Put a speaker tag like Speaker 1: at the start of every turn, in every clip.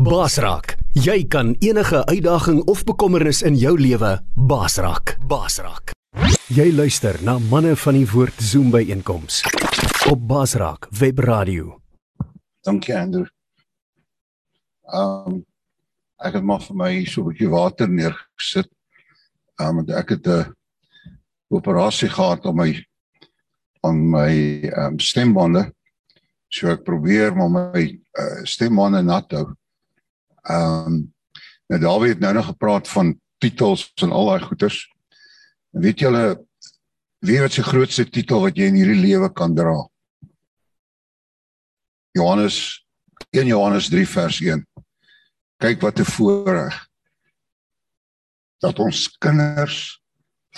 Speaker 1: Basraak, jy kan enige uitdaging of bekommernis in jou lewe basraak. Basraak. Jy luister na manne van die woord Zoom by einkoms op Basraak Webradio.
Speaker 2: Dankie Andrew. Ehm um, ek het maar vir my so 'n bietjie water neergesit. Ehm um, want ek het 'n operasie gehad om my aan my ehm um, stembande. So ek probeer maar my uh, stembande nat hou. Ehm um, nou Dawie het nou nog gepraat van titels en al daai goeters. Weet julle wie wat se grootste titel wat jy in hierdie lewe kan dra? Johannes 1 Johannes 3 vers 1. Kyk wat 'n voorreg dat ons kinders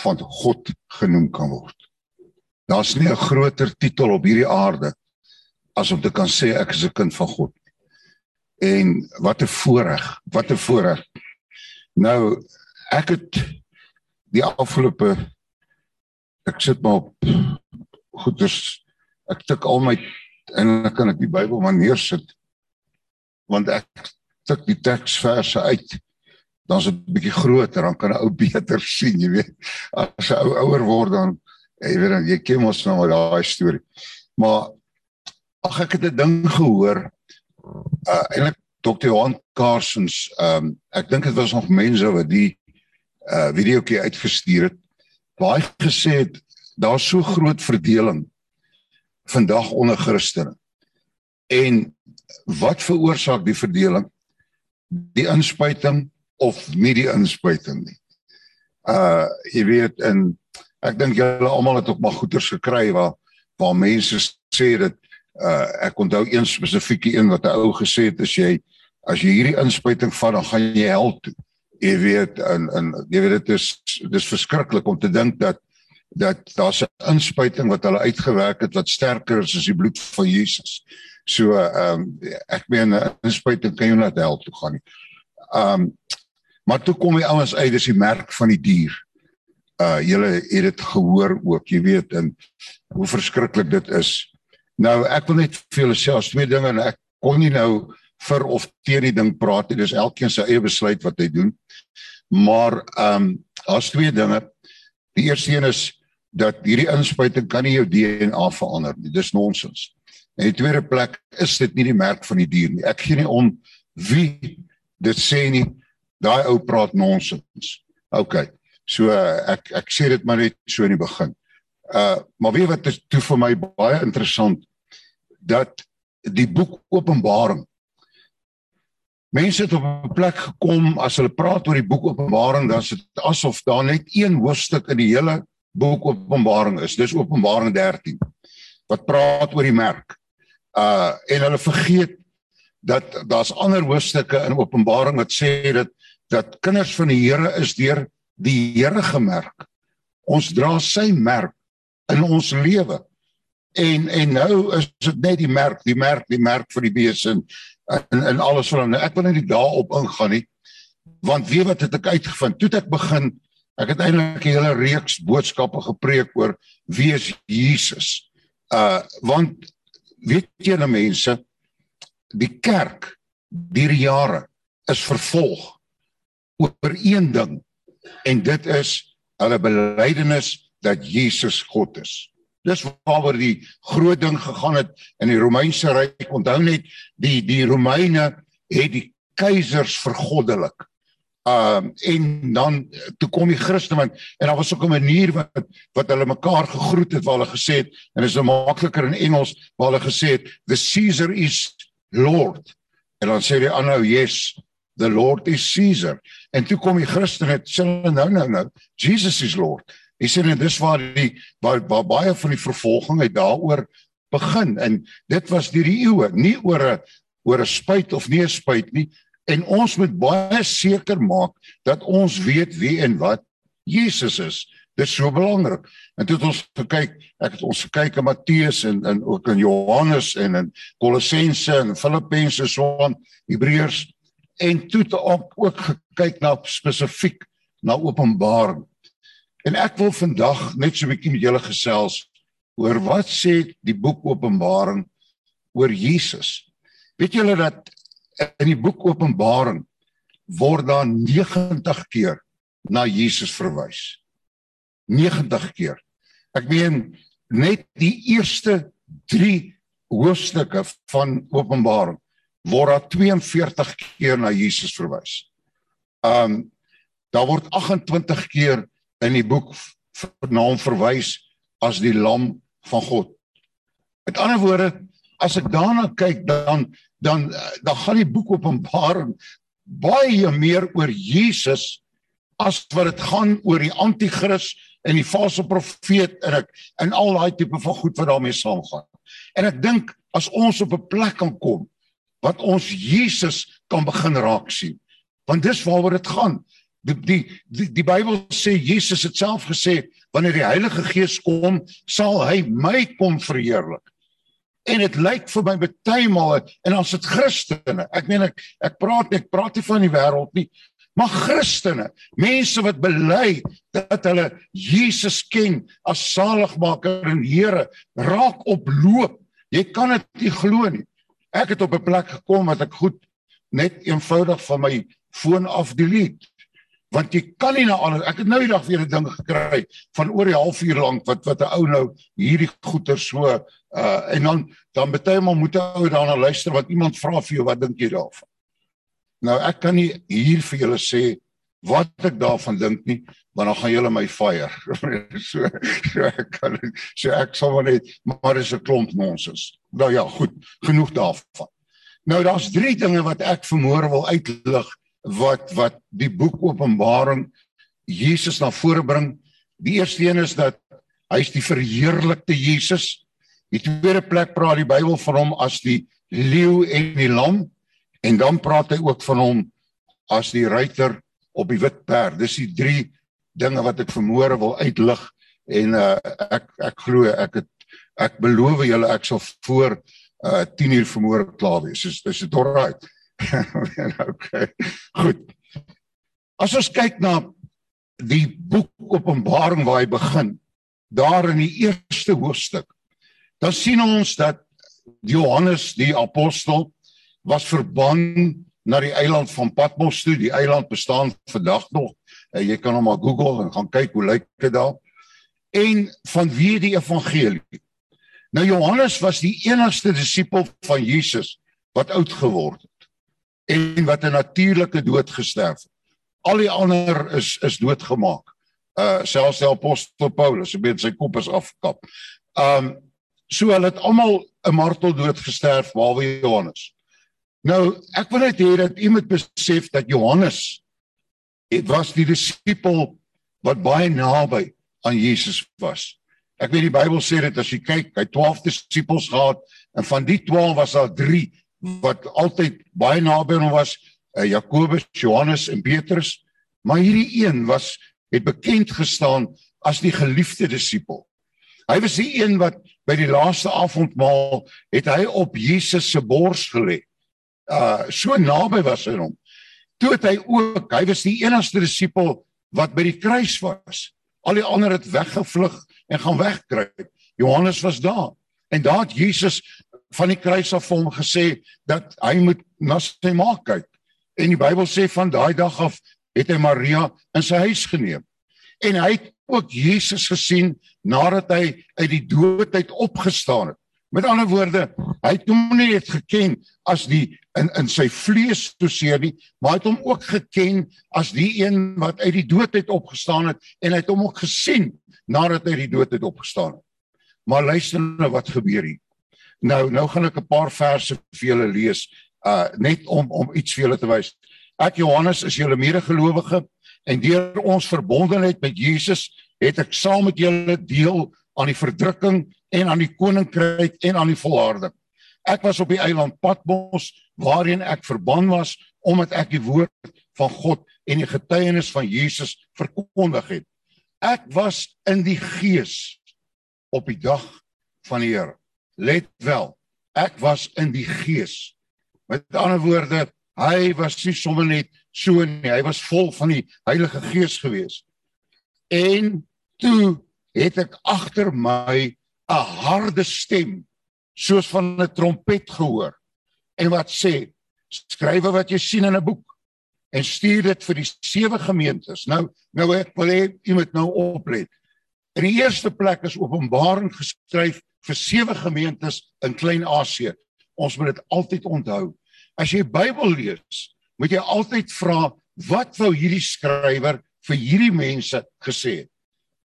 Speaker 2: van God genoem kan word. Daar's nie 'n groter titel op hierdie aarde as om te kan sê ek is 'n kind van God. En wat 'n voorreg, wat 'n voorreg. Nou ek het die afgelope ek sit maar op goeders ek tik al my en dan kan ek die Bybel maar neersit want ek tik die teksverse uit dan is dit 'n bietjie groter dan kan 'n ou beter sien jy weet as 'n ou ouer word dan jy weet jy ken mos nou daai storie maar ag ek het 'n ding gehoor uh eintlik Dr. Johan Carsons ehm um, ek dink dit was nog mense wat die uh videoetjie uitgestuur het waar hy gesê het daar's so groot verdeling vandag onder Christene. En wat veroorsaak die verdeling? Die inspuiting of nie die inspuiting nie. Uh jy weet en ek dink julle almal het ook maar goeters gekry waar waar mense sê dat uh ek onthou een spesifieke een wat 'n ou gesê het as jy as jy hierdie inspuiting vat dan gaan jy hel toe. Jy weet en en jy weet dit is dis verskriklik om te dink dat dat daar's 'n inspuiting wat hulle uitgewerk het wat sterker is as die bloed van Jesus. So ehm um, ek meen 'n inspuiting kan jou net help toe gaan nie. Ehm um, maar toe kom die ouens uit dis die merk van die dier. Uh julle het dit gehoor ook, jy weet en hoe verskriklik dit is. Nou ek wil net vir julle sê as twee dinge en ek kon nie nou vir of teen die ding praat nie. Dis elkeen se eie besluit wat hy doen. Maar ehm um, as twee dinge. Die eerste een is dat hierdie inspuiting kan nie jou DNA verander nie. Dis nonsens. En die tweede plek is dit nie die merk van die dier nie. Ek gee nie om wie dit sê nie. Daai ou praat nonsens. OK. So ek ek sê dit maar net so in die begin. Uh maar weet wat is toe vir my baie interessant dat die boek Openbaring Mense het op 'n plek gekom as hulle praat oor die boek Openbaring dan is dit asof daar net een hoofstuk in die hele boek Openbaring is. Dis Openbaring 13 wat praat oor die merk. Uh en hulle vergeet dat daar's ander hoofstukke in Openbaring wat sê dat dat kinders van die Here is deur die Here gemerk. Ons dra sy merk in ons lewe. En en nou is dit net die merk, die merk, die merk vir die besin en en alles van hom. Ek wil net daarop ingaan nie. Want weet wat het ek uitgevind? Toe ek begin Ek het eintlik 'n hele reeks boodskappe gepreek oor wie is Jesus. Uh want weet julle mense, die kerk deur jare is vervolg oor een ding en dit is hulle belydenis dat Jesus God is. Dis waaroor die groot ding gegaan het in die Romeinse ryk. Onthou net die die Romeine het die keisers vergoddelik um en dan toe kom die Christene en daar was ook 'n manier wat wat hulle mekaar gegroet het waar hulle gesê het en dit is nou makliker in Engels waar hulle gesê het the Caesar is lord en dan sê die ander yes the lord is Caesar en toe kom die Christene sê nou nou nou Jesus is lord hy sê net dis waar die waar, waar baie van die vervolging uit daaroor begin en dit was deur die eeue nie oor 'n oor 'n spuit of nie 'n spuit nie En ons moet baie seker maak dat ons weet wie en wat Jesus is. Dit is so belangrik. En toe het ons gekyk, ek het ons gekyk in Matteus en en ook in Johannes en in Kolossense en Filippense so aan Hebreërs en toe het ook ook gekyk na spesifiek na Openbaring. En ek wil vandag net so 'n bietjie met julle gesels oor wat sê die boek Openbaring oor Jesus. Weet julle dat in die boek Openbaring word daar 90 keer na Jesus verwys. 90 keer. Ek meen net die eerste 3 hoofstukke van Openbaring word daar 42 keer na Jesus verwys. Um daar word 28 keer in die boek na hom verwys as die lam van God. Met ander woorde, as ek daarna kyk dan dan dan gaan die boek Openbaring baie meer oor Jesus as wat dit gaan oor die anti-kris en die valse profeet en ek en al daai tipe van goed wat daarmee saamgaan. En ek dink as ons op 'n plek kan kom wat ons Jesus kan begin raak sien. Want dis waaroor dit gaan. Die die die, die Bybel sê Jesus het self gesê wanneer die Heilige Gees kom, sal hy my kom verheerlik. En dit lyk vir my baie male en as dit Christene, ek meen ek ek praat ek praat nie van die wêreld nie, maar Christene, mense wat bely dat hulle Jesus ken as saligmaker en Here, raak op loop. Jy kan dit nie glo nie. Ek het op 'n plek gekom wat ek goed net eenvoudig van my foon af delete want jy kan nie na alles ek het nou die dag weer 'n ding gekry van oor die halfuur lank wat wat 'n ou nou hierdie goeie so uh en dan dan baie maal moet 'n ou daarna luister wat iemand vra vir jou wat dink jy daarvan Nou ek kan nie hier vir julle sê wat ek daarvan dink nie, want dan gaan julle my fire. so so ek kan so ek sal maar net maar is 'n klomp nonsens. Nou ja, goed, genoeg daarvan. Nou daar's drie dinge wat ek vermoor wil uitlig wat wat die boek Openbaring Jesus na vore bring. Die eerste een is dat hy is die verheerlikte Jesus. Die tweede plek praat die Bybel van hom as die leeu en die lam. En dan praat hy ook van hom as die ruiter op die wit perd. Dis die drie dinge wat ek vermoere wil uitlig en uh, ek ek glo ek het ek beloof julle ek sal voor uh 10 uur vermoere klaar wees. Dis dis dit alright. okay. Goed. As ons kyk na die boek Openbaring waar hy begin, daar in die eerste hoofstuk, dan sien ons dat Johannes die apostel was verban na die eiland van Patmos toe. Die eiland bestaan vandag nog. Uh, jy kan hom maar Google en gaan kyk hoe lyk dit daar. En van wie die evangelie. Nou Johannes was die enigste disipel van Jesus wat oud geword het en wat 'n natuurlike dood gesterf het. Al die ander is is doodgemaak. Uh selfs die apostel Paulus, het sy kop is afgekap. Um so hulle het almal 'n marteldood gesterf behalwe Johannes. Nou, ek wil net hê dat u moet besef dat Johannes het was die disipel wat baie naby aan Jesus was. Ek weet die Bybel sê dit as jy kyk, hy 12 disipels gehad en van die 12 was daar 3 wat altyd baie naby aan hom was, uh, Jakobus, Johannes en Petrus, maar hierdie een was het bekend gestaan as die geliefde disipel. Hy was die een wat by die laaste avondmaal het hy op Jesus se bors gelê uh so naby was aan hom. Toe het hy ook, hy was die enigste disipel wat by die kruis was. Al die ander het weggevlug en gaan wegkruip. Johannes was daar. En daar het Jesus van die kruis af hom gesê dat hy moet na sy ma kyk. En die Bybel sê van daai dag af het hy Maria in sy huis geneem. En hy het ook Jesus gesien nadat hy uit die dood uit opgestaan het. Met ander woorde, hy het hom nie net geken as die in in sy vlees toe seer nie, maar hy het hom ook geken as die een wat uit die dood uit opgestaan het en hy het hom ook gesien nadat hy uit die dood uit opgestaan het. Maar luister nou wat gebeur hier. Nou nou gaan ek 'n paar verse vir julle lees uh net om om iets vir julle te wys. Ek Johannes is julle medegelowige en deur ons verbondenheid met Jesus het ek saam met julle deel aan die verdrukking en aan die koninkryk en aan die volharding. Ek was op die eiland Patmos waarheen ek verban was omdat ek die woord van God en die getuienis van Jesus verkondig het. Ek was in die gees op die dag van die Here. Let wel, ek was in die gees. Met ander woorde, hy was nie sommer net so nie, hy was vol van die Heilige Gees gewees. En toe het ek agter my 'n harde stem soos van 'n trompet gehoor en wat sê skryf wat jy sien in 'n boek en stuur dit vir die sewe gemeentes. Nou nou ek wil hê jy moet nou oplet. In die eerste plek is Openbaring geskryf vir sewe gemeentes in Klein-Asië. Ons moet dit altyd onthou. As jy Bybel lees, moet jy altyd vra wat wou hierdie skrywer vir hierdie mense gesê het.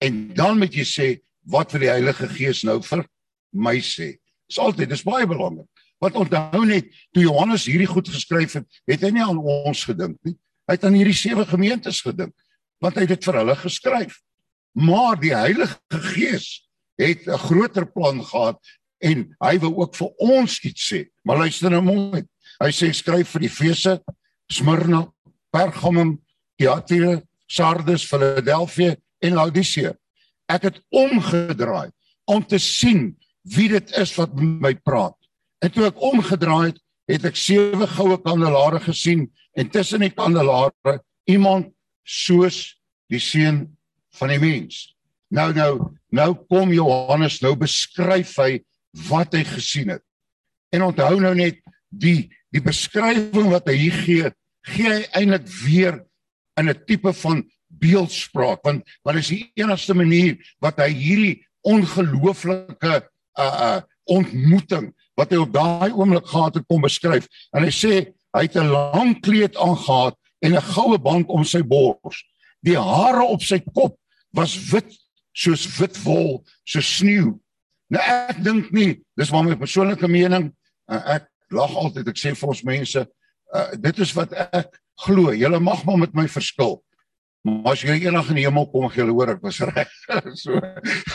Speaker 2: En dan moet jy sê wat vir die Heilige Gees nou vir my sê. Dis altyd, dis baie belangrik. Want onthou net toe Johannes hierdie goed geskryf het, het hy nie aan ons gedink nie. Hy het aan hierdie sewe gemeentes gedink, want hy het dit vir hulle geskryf. Maar die Heilige Gees het 'n groter plan gehad en hy wil ook vir ons iets sê. Maar luister nou mooi. Hy sê skryf vir die Efese, Smyrna, Pergamum, Thyatira, Sardes, Philadelphia en Laodicea. Ek het omgedraai om te sien wie dit is wat my praat. En toe ek omgedraai het, het ek sewe goue kandelaare gesien en tussen die kandelaare iemand soos die seun van die mens. Nou nou nou kom Johannes nou beskryf hy wat hy gesien het. En onthou nou net die die beskrywing wat hy hier gee, gee hy eintlik weer in 'n tipe van beeldspraak want want is die enigste manier wat hy hierdie ongelooflike uh uh ontmoeting wat hy op daai oomblik gehad het kom beskryf en hy sê hy het 'n lang kleed aangetree en 'n goue band om sy bors die hare op sy kop was wit soos wit wol so sneeu nou ek dink nie dis maar my persoonlike mening uh, ek lag altyd ek sê vir ons mense uh, dit is wat ek glo julle mag maar met my verskil Maar as jy eendag in die hemel kom, jy hoor ek was reg. so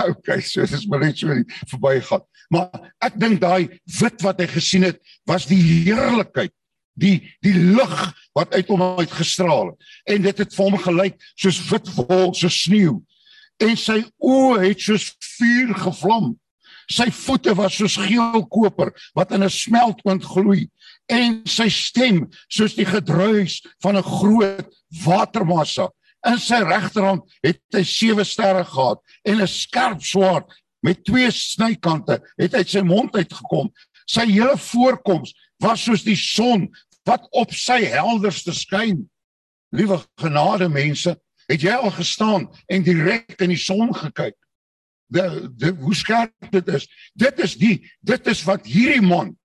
Speaker 2: okay, so dis maar net so verbygaan. Maar ek dink daai wit wat hy gesien het, was die heerlikheid, die die lig wat uit hom uit gestraal het. En dit het vir hom gelyk soos wit wol, so sneeu. En sy oë het soos vuur gevlam. Sy voete was soos geel koper wat in 'n smeltpunt gloei en sy stem soos die gedruis van 'n groot watermassa. In sy regterhand het hy sewe sterre gehad en 'n skerp swaard met twee snykante het uit sy mond uitgekom. Sy hele voorkoms was soos die son wat op sy helderste skyn. Liewe genade mense, het jy al gestaan en direk in die son gekyk? De, de hoe skerp dit is. Dit is die dit is wat hierdie man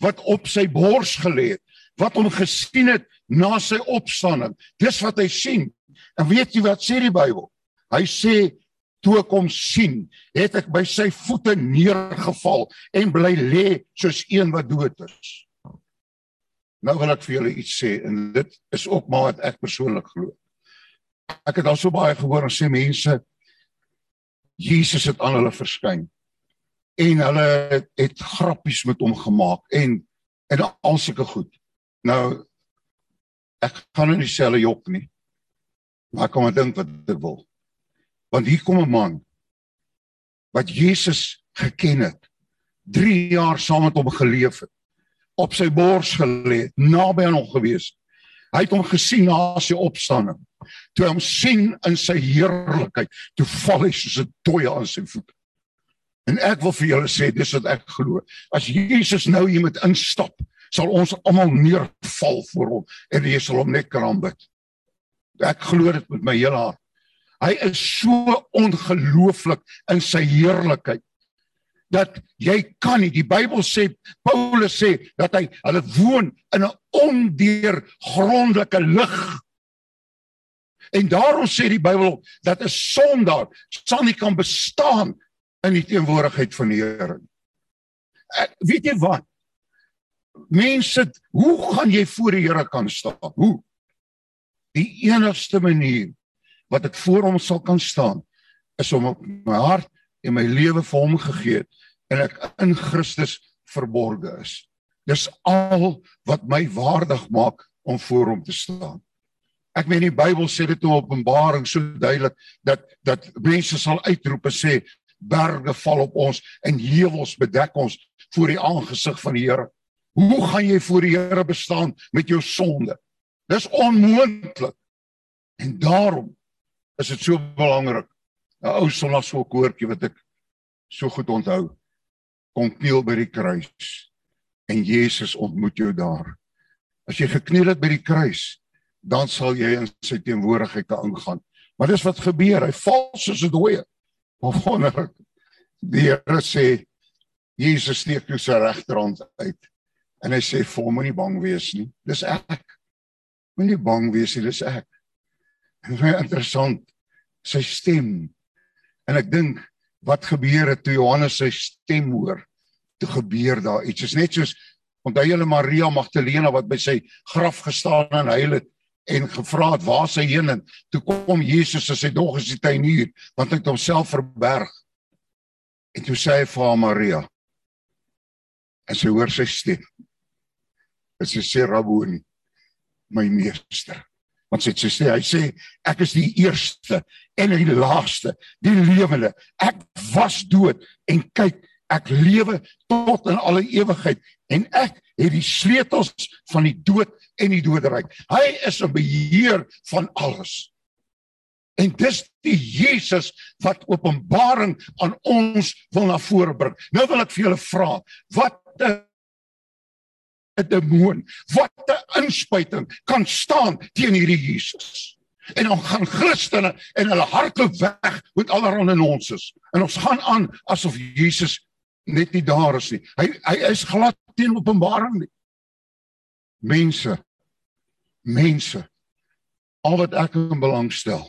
Speaker 2: wat op sy bors gelê het, wat hom gesien het na sy opstanding. Dis wat hy sien. En weet jy wat sê die Bybel? Hy sê toe ek hom sien, het ek by sy voete neergeval en bly lê soos een wat dood is. Nou wil ek vir julle iets sê en dit is ook maar wat ek persoonlik glo. Ek het al so baie gehoor en sê mense Jesus het aan hulle verskyn en hulle het grappies met hom gemaak en en al sulke goed. Nou ek gaan nie dieselfde jok nie. Maar ek dink wat ek wil. Want hier kom 'n man wat Jesus geken het. 3 jaar saam met hom geleef het. Op sy bors gelê, naby aan hom gewees. Hy het hom gesien na sy opstanding. Toe hy hom sien in sy heerlikheid, toe val hy soos 'n dooie aan sy voete. En ek wil vir julle sê dis wat ek glo. As Jesus nou hier met instap, sal ons almal neerval voor hom en hy sal hom net kan aanbid. Ek glo dit met my hele hart. Hy is so ongelooflik in sy heerlikheid dat jy kan nie die Bybel sê Paulus sê dat hy hulle woon in 'n ondeurgrondelike lig. En daarom sê die Bybel dat 'n sondaar sal nie kan bestaan in die teenwoordigheid van die Here nie. Ek weet jy wat? Mense, hoe gaan jy voor die Here kan staan? Hoe? die enigste manier wat ek voor hom sal kan staan is om op my hart en my lewe vir hom gegee en ek in Christus verborge is. Dis al wat my waardig maak om voor hom te staan. Ek meen die Bybel sê dit in Openbaring so duidelik dat dat mense sal uitroep en sê berge val op ons en heuwels bedek ons voor die aangesig van die Here. Hoe gaan jy voor die Here bestaan met jou sonde? Dis onmoontlik. En daarom is dit so belangrik. 'n Ou sonnaarskoortjie wat ek so goed onthou. Kom kniel by die kruis en Jesus ontmoet jou daar. As jy gekniel het by die kruis, dan sal jy in sy teenwoordigheid kan ingaan. Maar dis wat gebeur. Hy val soos 'n dooie. Maar wonderlik. Die Here sê Jesus steek nou sy regterhand uit en hy sê vir hom moenie bang wees nie. Dis ek. Moenie bang wees nie, dis ek. En baie interessant sy stem. En ek dink wat gebeur het toe Johannes sy stem hoor? Toe gebeur daar iets. Dit is net soos onthou julle Maria Magdalena wat by sy graf gestaan en huil het en gevra het waar sy heen en toe kom Jesus en sy dog is die tuinier want hy het homself verberg. En toe sê hy vir haar Maria en sy hoor sy stem. En sy sê Rabboni, my meester. Want sy sê hy sê ek is die eerste en die laaste, die lewende. Ek was dood en kyk ek lewe tot in alle ewigheid en ek het die sleutels van die dood en die doderyk. Hy is 'n beheer van alles. En dis die Jesus wat openbaring aan ons wil na vore bring. Nou wil ek vir julle vra, wat 'n demoon, wat 'n inspuiting kan staan teen hierdie Jesus? En dan gaan Christene en hulle hardloop weg met allerlei nonsens. En ons gaan aan asof Jesus net nie daar is nie. Hy hy is glad teen openbaring nie. Mense mense al wat ek in belang stel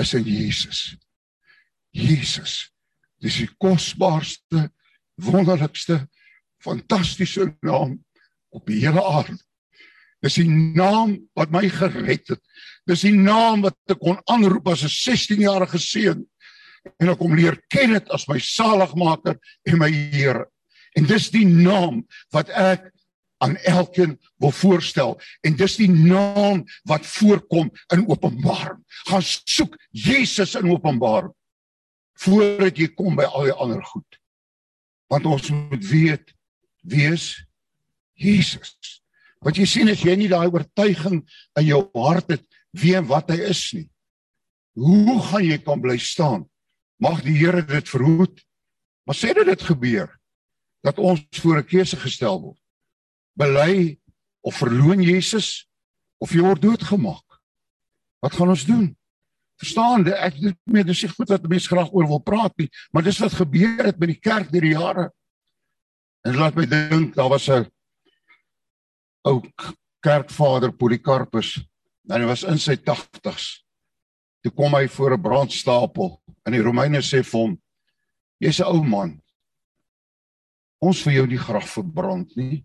Speaker 2: is in Jesus. Jesus. Dis die kosbaarste, wonderlikste, fantastiese naam op die hele aarde. Dis die naam wat my gered het. Dis die naam wat ek kon aanroep as 'n 16-jarige seun en ek kom leer ken dit as my saligmaker en my Here. En dis die naam wat ek aan elkeen wil voorstel en dis die naam wat voorkom in Openbaring. Gaan soek Jesus in Openbaring voordat jy kom by al die ander goed. Want ons moet weet wie is Jesus. Want jy sien as jy nie daai oortuiging in jou hart het wie en wat hy is nie. Hoe gaan jy kan bly staan? Mag die Here dit verhoed. Maar sê dit dit gebeur dat ons voor 'n keuse gestel word bely of verloon Jesus of jy word doodgemaak. Wat gaan ons doen? Verstaan, ek dit meer dis nie goed wat mense graag oor wil praat nie, maar dis wat gebeur het met die kerk deur die jare. En laat my dink, daar was 'n ou kerkvader Polycarpus. Nou hy was in sy 80's. Toe kom hy voor 'n brandstapel en die Romeine sê vir hom: "Jy's 'n ou man. Ons vir jou nie graf verbrand nie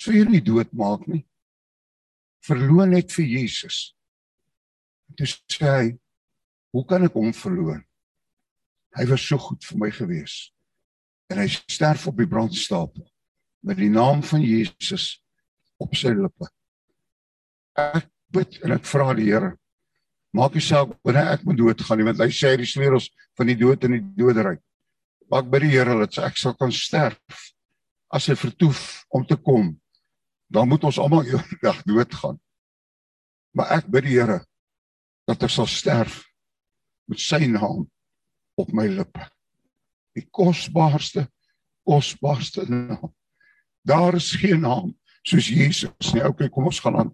Speaker 2: sou jy nie doodmaak nie. Verloon net vir Jesus. Dis sê hy, hoe kan ek hom verloon? Hy was so goed vir my gewees. En hy sterf op die brandstapel met die naam van Jesus op sy lippe. Ek bid en ek vra die Here, maak nie saak wanneer ek moet doodgaan nie, want hy sê die sleutels van die dood en die doderyk. Maak by die Here dat ek sal kan sterf as hy vertoef om te kom dan moet ons almal eendag doodgaan. Maar ek bid die Here dat ek sal sterf met sy naam op my lippe. Die kosbaarste kosbaarste naam. Daar is geen naam soos Jesus nie. Okay, kom ons gaan aan.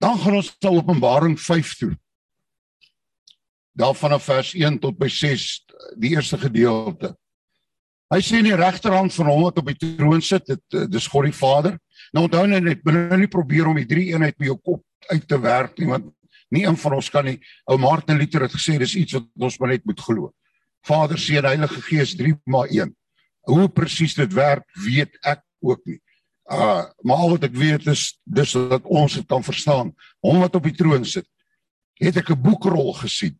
Speaker 2: Dan gaan ons na Openbaring 5 toe. Daar vanaf vers 1 tot by 6, die eerste gedeelte. Hy sê in die regterhand van hom wat op die troon sit, dit dis God die Vader. Nou onthou net ek wil nou nie probeer om die drie eenheid by jou kop uit te werk nie want nie een van ons kan nie. Ou Martin Luther het gesê dis iets wat ons maar net moet glo. Vader, Seun, Heilige Gees 3 maar 1. Hoe presies dit werk, weet ek ook nie. Uh maar al wat ek weet is dis dat ons dit kan verstaan. Hom wat op die troon sit, het ek 'n boekrol gesien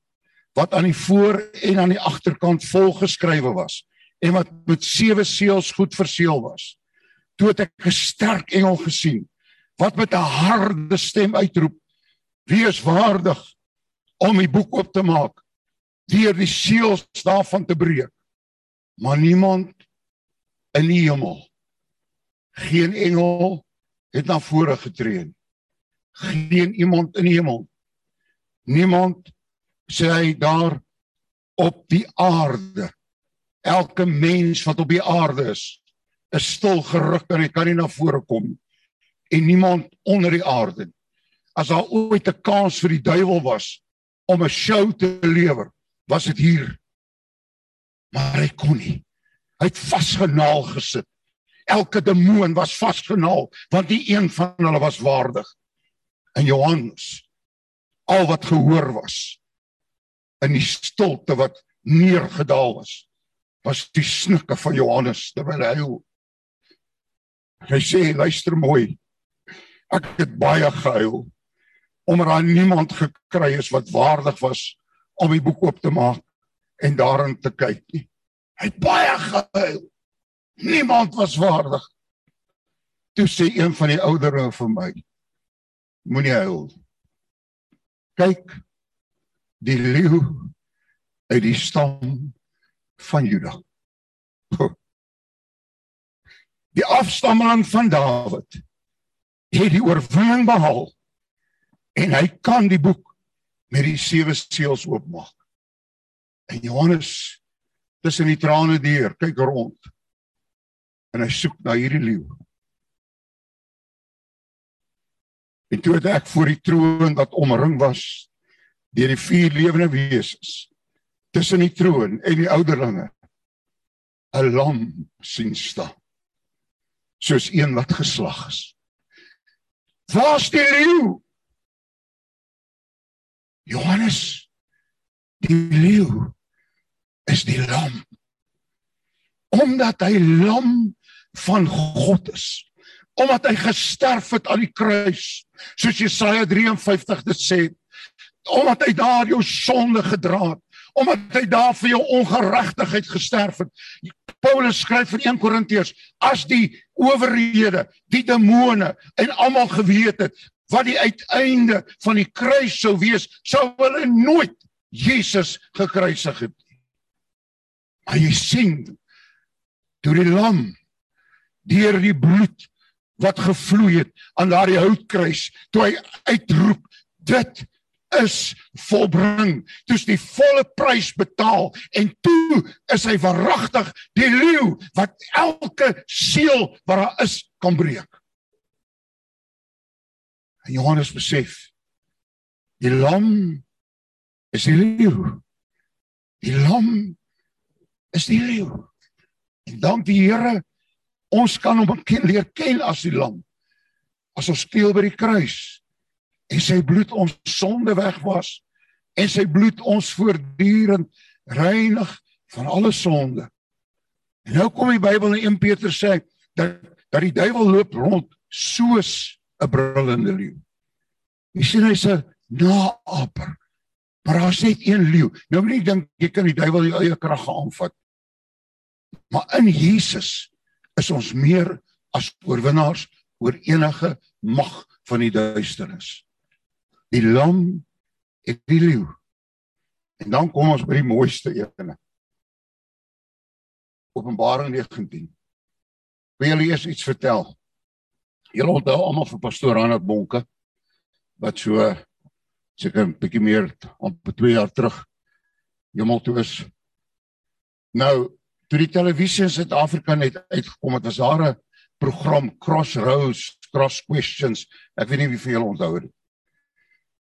Speaker 2: wat aan die voor en aan die agterkant vol geskrywe was en wat met sewe seels goed verseël was toe het ek 'n sterk engel gesien wat met 'n harde stem uitroep: "Wie is waardig om die boek oop te maak, deur die seels daarvan te breek?" Maar niemand in die hemel, geen engel het na vore getree nie. Geen iemand in die hemel. Niemand sê hy daar op die aarde. Elke mens wat op die aarde is, is stil geruk en hy kan nie na vore kom nie. en niemand onder die aarde. As daar ooit 'n kans vir die duiwel was om 'n show te lewer, was dit hier. Maar hy kon nie. Hy het vasgenaal gesit. Elke demoon was vasgenaal want die een van hulle was waardig. En Johannes al wat gehoor was in die stilte wat neergedaal was was die snikke van Johannes terwyl hy huil. Hy sê luister mooi. Ek het baie gehuil omdat daar niemand gekry is wat waardig was om die boek oop te maak en daarin te kyk nie. Hy het baie gehuil. Niemand was waardig. Toe sê een van die ouderlinge vir my: Moenie huil. Kyk die leeu uit die stam van Juda. Die afstammeling van Dawid het die oorwinning behaal en hy kan die boek met die sewe seels oopmaak. En Johannes tussen die trane deur kyk rond en hy soek na hierdie leeu. En toe het ek voor die troon wat omring was deur die vier lewende wesens tussen die troon en die ouderlinge 'n lam sien staan soos een wat geslag is. Waar's die leeu Johannes die leeu is die lam. Omdat hy lam van God is omdat hy gesterf het aan die kruis soos Jesaja 53 dit sê omdat hy daar jou sonde gedra het omdat hy daar vir jou ongeregtigheid gesterf het. Paulus skryf in 1 Korintiërs as die owerhede, die demone en almal geweet het wat die uiteinde van die kruis sou wees, sou hulle nooit Jesus gekruisig het nie. Maar jy sien toe die lam deur die bloed wat gevloei het aan daardie houtkruis, toe hy uitroep dit is volbring. Toe's die volle prys betaal en toe is hy verragtig die leeu wat elke siel wat daar is kan breek. En Johannes besef die lam is die leeu. Die lam is die leeu. En dank die Here ons kan hom leer ken as die lam. As ons speel by die kruis en sy bloed ons sonde wegwas en sy bloed ons voortdurend reinig van alle sonde. En nou kom die Bybel in 1 Petrus sê dat dat die duiwel loop rond soos 'n brullende leeu. Jy sien hy's 'n naaper. Maar daar's net een leeu. Nou moet jy dink jy kan die duiwel jou eie krag aanvat. Maar in Jesus is ons meer as oorwinnaars oor enige mag van die duisternis die lam en die leeu. En dan kom ons by die mooiste ene. Openbaring 19. Wil julle eers iets vertel? Julle onthou almal vir pastoor Hanna Bonke wat so seker 'n bietjie meer op 2 jaar terug hemel toe is. Nou, toe die televisie in Suid-Afrika net uitgekom het, was daar 'n program Crossroads, Cross Questions. Ek weet nie wie vir julle onthou dit.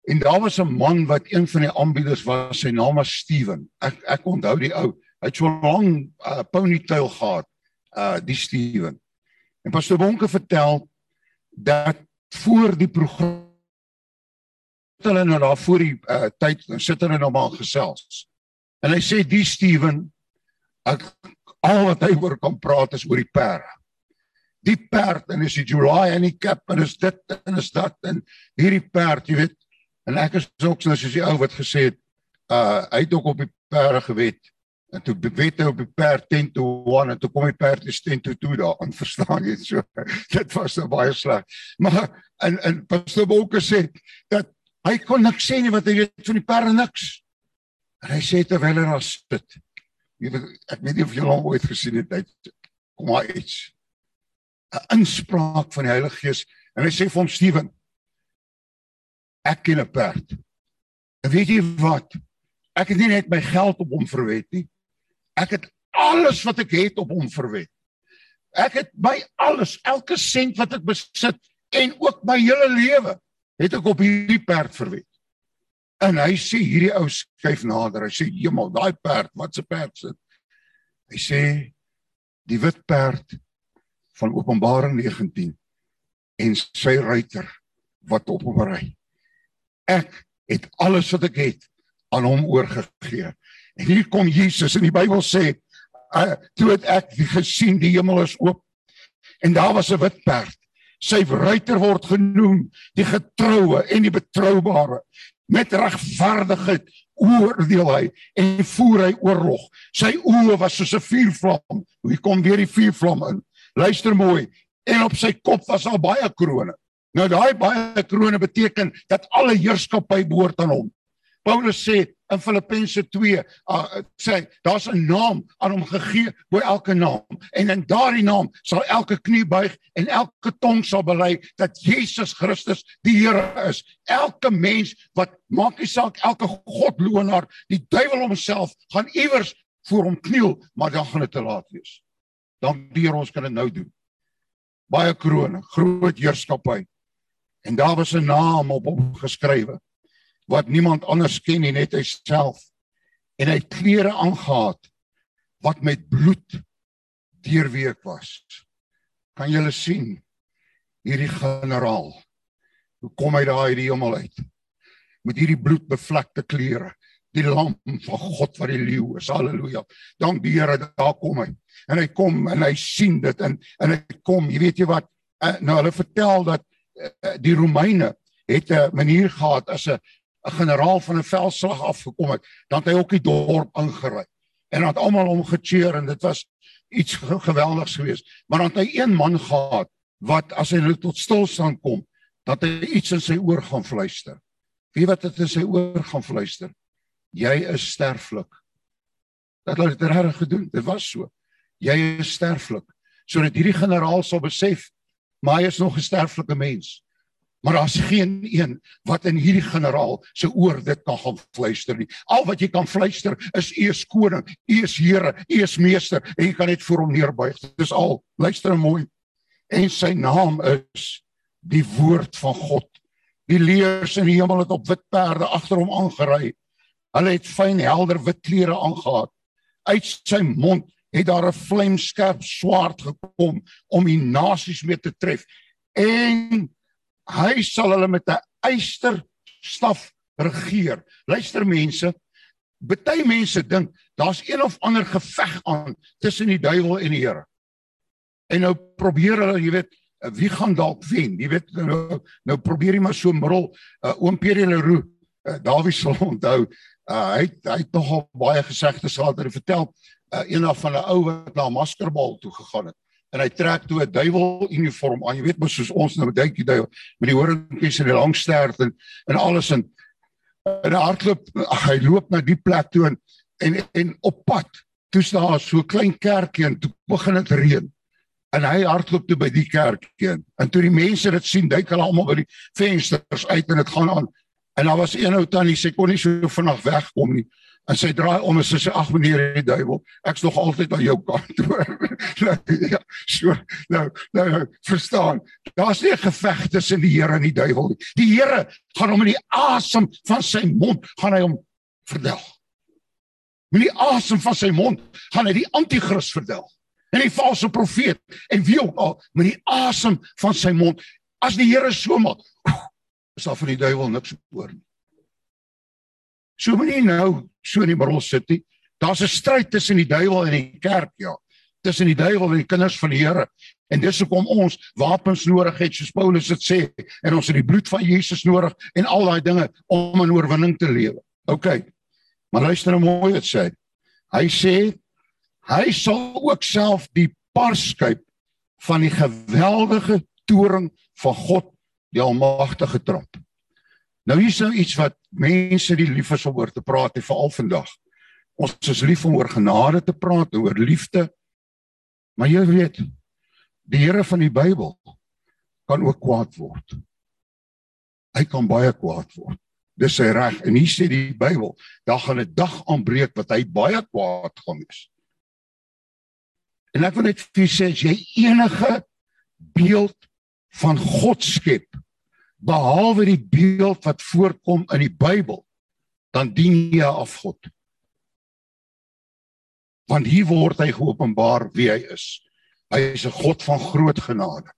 Speaker 2: En daar was 'n man wat een van die aanbieders was, sy naam was Steven. Ek ek onthou die ou. Hy het so lank uh, ponytail gehad. Uh die Steven. En Pastor Bonke vertel dat voor die program hulle nou daar voor die uh, tyd sit hulle nou maar gesels. En hy sê die Steven ek, al wat hy oor kan praat is oor die perde. Die perd en is die July en die cap en is dit en is dat en hierdie perd, jy weet, En ek is ook soos die ou wat gesê het, uh hy het ook op die perde gewet. En toe wet hy op die perd 10 to 1 en toe kom die perd is 10 to 2 daar. En verstaan jy so? Dit was nou baie sleg. Maar en en Pastor Bokke sê dat hy kon niks sê nie wat hy weet van die perde niks. En hy sê terwyl hy daar sit. Jy weet ek weet nie of jy hom ooit gesien het uit kom maar iets. 'n inspraak van die Heilige Gees en hy sê vir hom Steven ek ken 'n perd. En weet jy wat? Ek het nie net my geld op hom verwet nie. Ek het alles wat ek het op hom verwet. Ek het my alles, elke sent wat ek besit, En ook my hele lewe het ek op hierdie perd verwed. En hy sê hierdie ou skuif nader. Hy sê: "Hemel, daai perd, wat se perd sit?" Hy sê: "Die wit perd van Openbaring 19 en sy ruiter wat op hom ry. Ek het alles wat ek het aan hom oorgegee." En hier kom Jesus en die Bybel sê, uh, "Toe het ek gesien die hemel is oop en daar was 'n wit perd. Sy ruiter word genoem die getroue en die betroubare. Met regverdigheid oordeel hy en voer hy oorlog. Sy oë was soos 'n vuurvlam. Hoe kom weer die vuurvlam in? Luister mooi. En op sy kop was daar baie krones nou daai baie krones beteken dat alle heerskappy behoort aan hom Paulus sê in Filippense 2 uh, sê daar's 'n naam aan hom gegee bo elke naam en in daardie naam sal elke knie buig en elke tong sal bely dat Jesus Christus die Here is. Elke mens wat maak nie saak elke godloonaar, die duiwel homself gaan iewers voor hom kniel, maar dan gaan dit te laat wees. Dan deur ons kan dit nou doen. Baie krones, groot heerskappy. En daar was 'n naam op hom geskrywe wat niemand anders ken nie net hy self en hy het klere aangetree wat met bloed deurweek was. Kan julle sien hierdie generaal hoe kom hy daar uit die hemel uit? Met hierdie bloedbevlekte klere die lam van God wat die leeu is. Haleluja dank die Here daar kom hy. En hy kom en hy sien dit en en hy kom. Jy weet jy wat? Eh, nou hulle vertel dat die Romeine het 'n manier gehad as 'n 'n generaal van 'n veldslag afgekom het, dan het hy ook die dorp ingery. En dan het almal hom gecheer en dit was iets geweldigs geweest. Maar dan het hy een man gehad wat as hy nou tot stilstand kom, dat hy iets in sy oor gaan fluister. Wie wat dit in sy oor gaan fluister? Jy is sterflik. Dat hulle dit reg gedoen. Dit was so. Jy is sterflik. Sodat hierdie generaal sal besef, maar hy is nog 'n sterflike mens. Maar daar's geen een wat in hierdie generaal se oor dit kan gaan fluister nie. Al wat jy kan fluister is U is koning, U is Here, U is meester en jy kan net voor hom neerbuig. Dis al. Luister mooi. En sy naam is die woord van God. Die leers in die hemel het op wit perde agter hom aangery. Hulle het fyn helder wit klere aangetree. Uit sy mond het daar 'n vlamskerp swaard gekom om die nasies mee te tref. En hy sal hulle met 'n eyster staf regeer. Luister mense, baie mense dink daar's een of ander geveg aan tussen die duiwel en die Here. En nou probeer hulle, jy weet, wie gaan dalk wen? Jy weet nou nou probeer jy maar so mrol uh, oom Pierre Leroux, uh, Dawie sal onthou, uh, hy hy het nogal baie gesegdes gehad en vertel uh, eendag van 'n ou wat na maskerbal toe gegaan het en hy trek toe 'n duiwel uniform aan. Jy weet mos soos ons nou dink die duiwel met die horingkies en die lang stert en en alles en en hy hardloop hy loop na die plek toe en en, en op pad toe staan so 'n klein kerkie en toe begin dit reën. En hy hardloop toe by die kerkie en toe die mense dit sien, duik hulle almal by die vensters uit en dit gaan aan. En daar was een ou tannie sê kon nie so vinnig wegkom nie. En sy draai om en sy sê ag meneer die duiwel, ek's nog altyd aan jou kant hoor. nou, ja, so, nou, nou, nou verstaan. Daar's nie 'n geveg tussen die Here en die duiwel nie. Die Here gaan hom in die asem van sy mond gaan hy hom verdelg. Met die asem van sy mond gaan hy die anti-kris verdelg. En die valse profeet en wie ook al met die asem van sy mond as die Here so maak, is daar van die duiwel niks oor nie. So moenie nou so in die middel sit nie. Daar's 'n stryd tussen die duiwel en die kerk, ja. Tussen die duiwel en die kinders van die Here. En dis hoekom ons wapens nodig het, soos Paulus dit sê, en ons het die bloed van Jesus nodig en al daai dinge om 'n oorwinning te lewe. OK. Maar luister nou mooi wat sê. Hy sê hy sal ook self die parskyp van die geweldige toring van God, die almagtige trap. Nou hier is nou iets wat mense die lief is om oor te praat, veral vandag. Ons is lief om oor genade te praat, oor liefde. Maar jy weet, die Here van die Bybel kan ook kwaad word. Hy kan baie kwaad word. Dis sy reg. En hier sê die Bybel, daar gaan 'n dag aanbreek wat hy baie kwaad gaan wees. En ek wil net vir sê as jy enige beeld van God skep behalwe die beeld wat voorkom in die Bybel, dan dien jy af God. Want hier word hy geopenbaar wie hy is. Hy is 'n God van groot genade.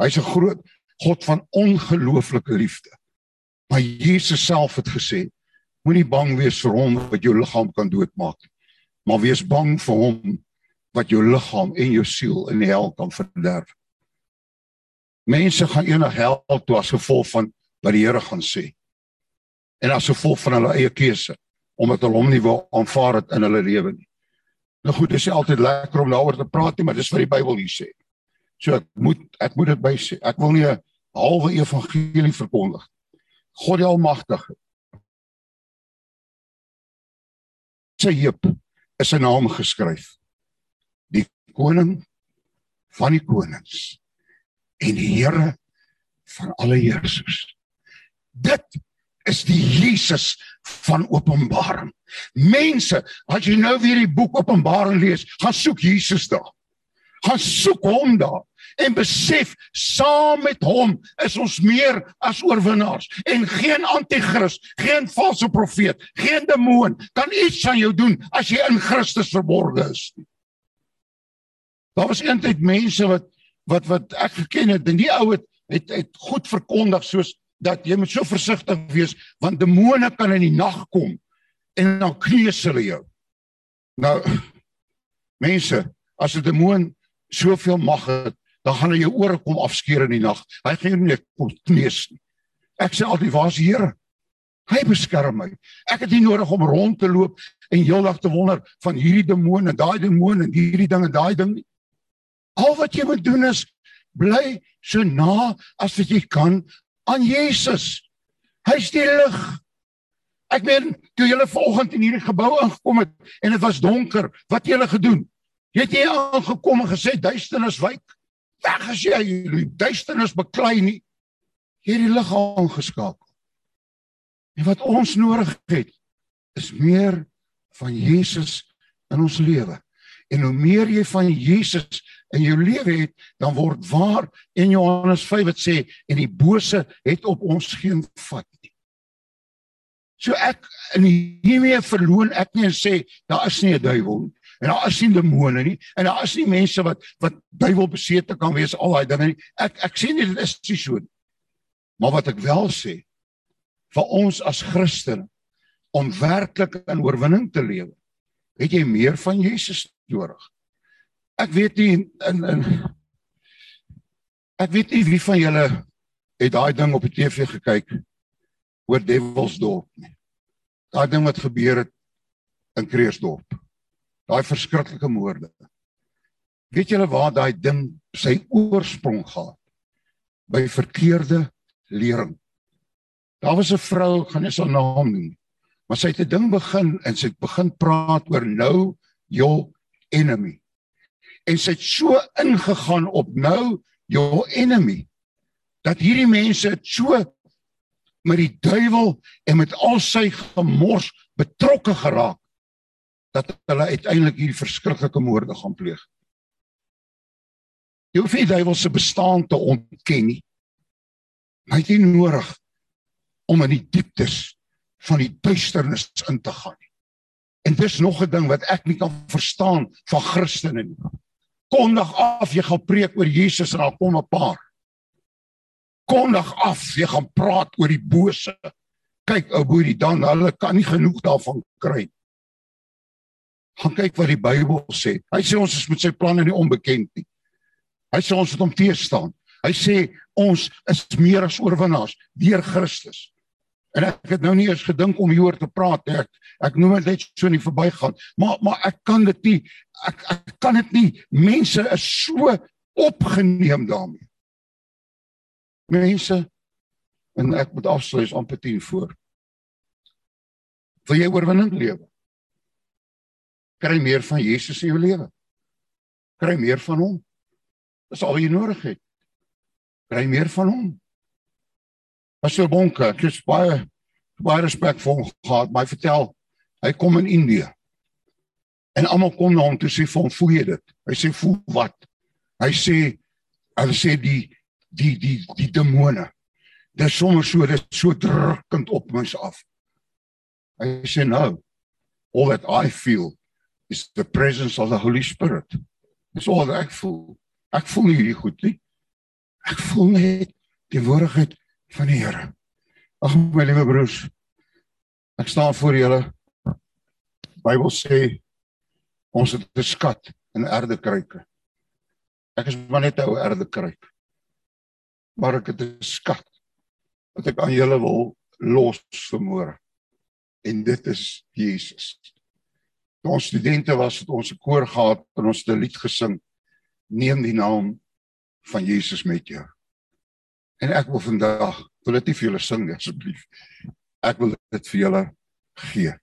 Speaker 2: Hy's 'n groot God van ongelooflike liefde. Maar Jesus self het gesê, moenie bang wees vir hom wat jou liggaam kan doodmaak nie, maar wees bang vir hom wat jou liggaam en jou siel in die hel kan verderf. Mense gaan eendag hel toe as gevolg van wat die Here gaan sê. En as gevolg van hulle eie keuse omdat hulle hom nie wil aanvaar het in hulle lewe nie. Nou goed, dis altyd lekker om daaroor te praat nie, maar dis wat die Bybel hier sê. So ek moet ek moet dit by sê. Ek wil nie 'n halwe evangelie verkondig. God die almagtige. Sy heup is 'n naam geskryf. Die koning van die konings en die Here van alle heersers. Dit is die Jesus van Openbaring. Mense, as jy nou weer die boek Openbaring lees, gaan soek Jesus daar. Gaan soek hom daar en besef saam met hom is ons meer as oorwinnaars en geen anti-kris, geen valse profeet, geen demoon kan iets aan jou doen as jy in Christus verborge is. Daar was eintlik mense wat wat wat ek geken het en die ou het het, het goed verkondig soos dat jy moet so versigtig wees want demone kan in die nag kom en dan kneus hulle jou. Nou mense, as 'n demoon soveel mag het, dan gaan hy jou ore kom afskeer in die nag. Hy gaan jou nie kom kneus nie. Ek sê altyd, waar is die Here? Hy beskerm my. Ek het nie nodig om rond te loop en heeldag te wonder van hierdie demoon en daai demoon en hierdie ding en daai ding nie. Al wat jy moet doen is bly so na as wat jy kan aan Jesus. Hy's die lig. Ek meen, toe jy vanoggend in hierdie gebou ingekom het en dit was donker, wat jy gele gedoen? Jy het hier aangekom en gesê duisternis wyk. Weg as jy die duisternis beklei nie. Jy het die lig aangeskakel. En wat ons nodig het is meer van Jesus in ons lewe. En hoe meer jy van Jesus in jou lewe het, dan word waar in Johannes 5 wat sê en die bose het op ons geen vat nie. So ek in hiermee verloon ek nie en sê daar is nie 'n duiwel nie en daar is nie demone nie en daar is nie mense wat wat duiwel besete kan wees al daai dinge nie. Ek ek sê nie dit is nie so nie. Maar wat ek wel sê vir ons as Christene om werklik in oorwinning te lewe, het jy meer van Jesus nodig ek weet nie in in ek weet nie wie van julle het daai ding op die TV gekyk oor Devilsdorp nie. Daai ding wat gebeur het in Kreersdorp. Daai verskriklike moorde. Weet julle waar daai ding sy oorsprong gehad? By verkeerde lering. Daar was 'n vrou, gaan nie sy naam noem, maar sy het 'n ding begin en sy het begin praat oor nou your enemy en sy het so ingegaan op nou your enemy dat hierdie mense so met die duiwel en met al sy gemors betrokke geraak dat hulle uiteindelik hierdie verskriklike moorde gaan pleeg. Jy hoef nie die duiwel se bestaan te ontken nie. Hy het nie nodig om in die dieptes van die duisternis in te gaan nie. En dis nog 'n ding wat ek nie kan verstaan van Christene nie kondig af jy gaan preek oor Jesus en daar kom 'n paar. Kondig af jy gaan praat oor die bose. Kyk ou boerie dan hulle kan nie genoeg daarvan kry. Gaan kyk wat die Bybel sê. Hy sê ons is met sy planne nie onbekend nie. Hy sê ons moet hom teëstaan. Hy sê ons is meer as oorwinnaars deur Christus. En ek het nou nie eens gedink om hieroor te praat nie. Ek ek noem dit net so in die verbygaan. Maar maar ek kan dit nie ek ek kan dit nie. Mense is so opgeneem daarmee. Mense en ek moet afsluit amper 10 voor. Wil jy oorwinning lewe? Kry meer van Jesus in jou lewe. Kry meer van hom. Dis al wat jy nodig het. Kry meer van hom. Pastor Bonke, ek het baie baie respek vir hom gehad, maar hy vertel hy kom in Indië. En almal kom na hom toe sê hom, "Voel jy dit?" Hy sê, "Voel wat?" Hy sê hulle sê die die die die demone. Dit is sommer so dit is so drukkend op mens af. Hy sê nou, all that I feel is the presence of the Holy Spirit. Dis al wat ek voel. Ek voel nie hierdie goed nie. Ek voel net die woordigheid van die Here. Ag my liewe broers. Ek staan voor julle. Bybel sê ons het 'n skat in erdekruike. Ek is maar net 'n ou erdekruik. Maar ek het 'n skat wat ek aan julle wil los vermoor. En dit is Jesus. Toe ons studente was het ons 'n koor gehad en ons het 'n lied gesing. Neem die naam van Jesus met jou. En ek wil vandag, wil dit nie vir julle sing asseblief. Ek wil dit vir julle gee.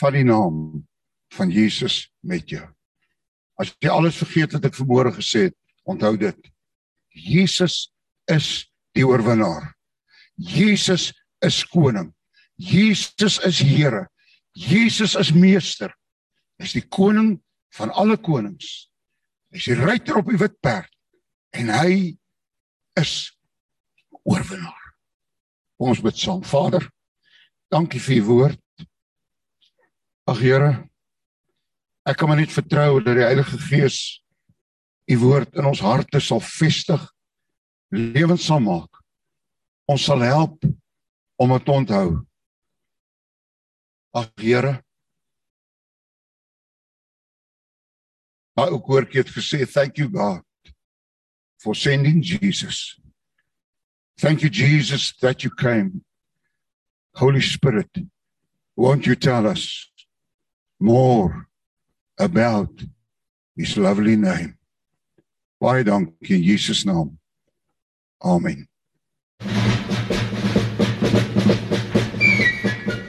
Speaker 2: Vat die naam van Jesus met jou. As jy alles vergeet wat ek vanmôre gesê het, onthou dit. Jesus is die oorwinnaar. Jesus is koning. Jesus is Here. Jesus is meester. Hy's die koning van alle konings. Hy's die ruiter op die wit perd en hy is oorwinnaar. Ons bid saam. Vader, dankie vir u woord. Ag Here, ek kan maar net vertrou dat die Heilige Gees u woord in ons harte sal vestig, lewend sal maak. Ons sal help om dit te onthou. Ag Here, Daai ou koortjie het gesê thank you God for sending Jesus. Thank you Jesus that you came. Holy Spirit, won't you tell us more about his lovely name? Baie dankie in Jesus naam. Amen.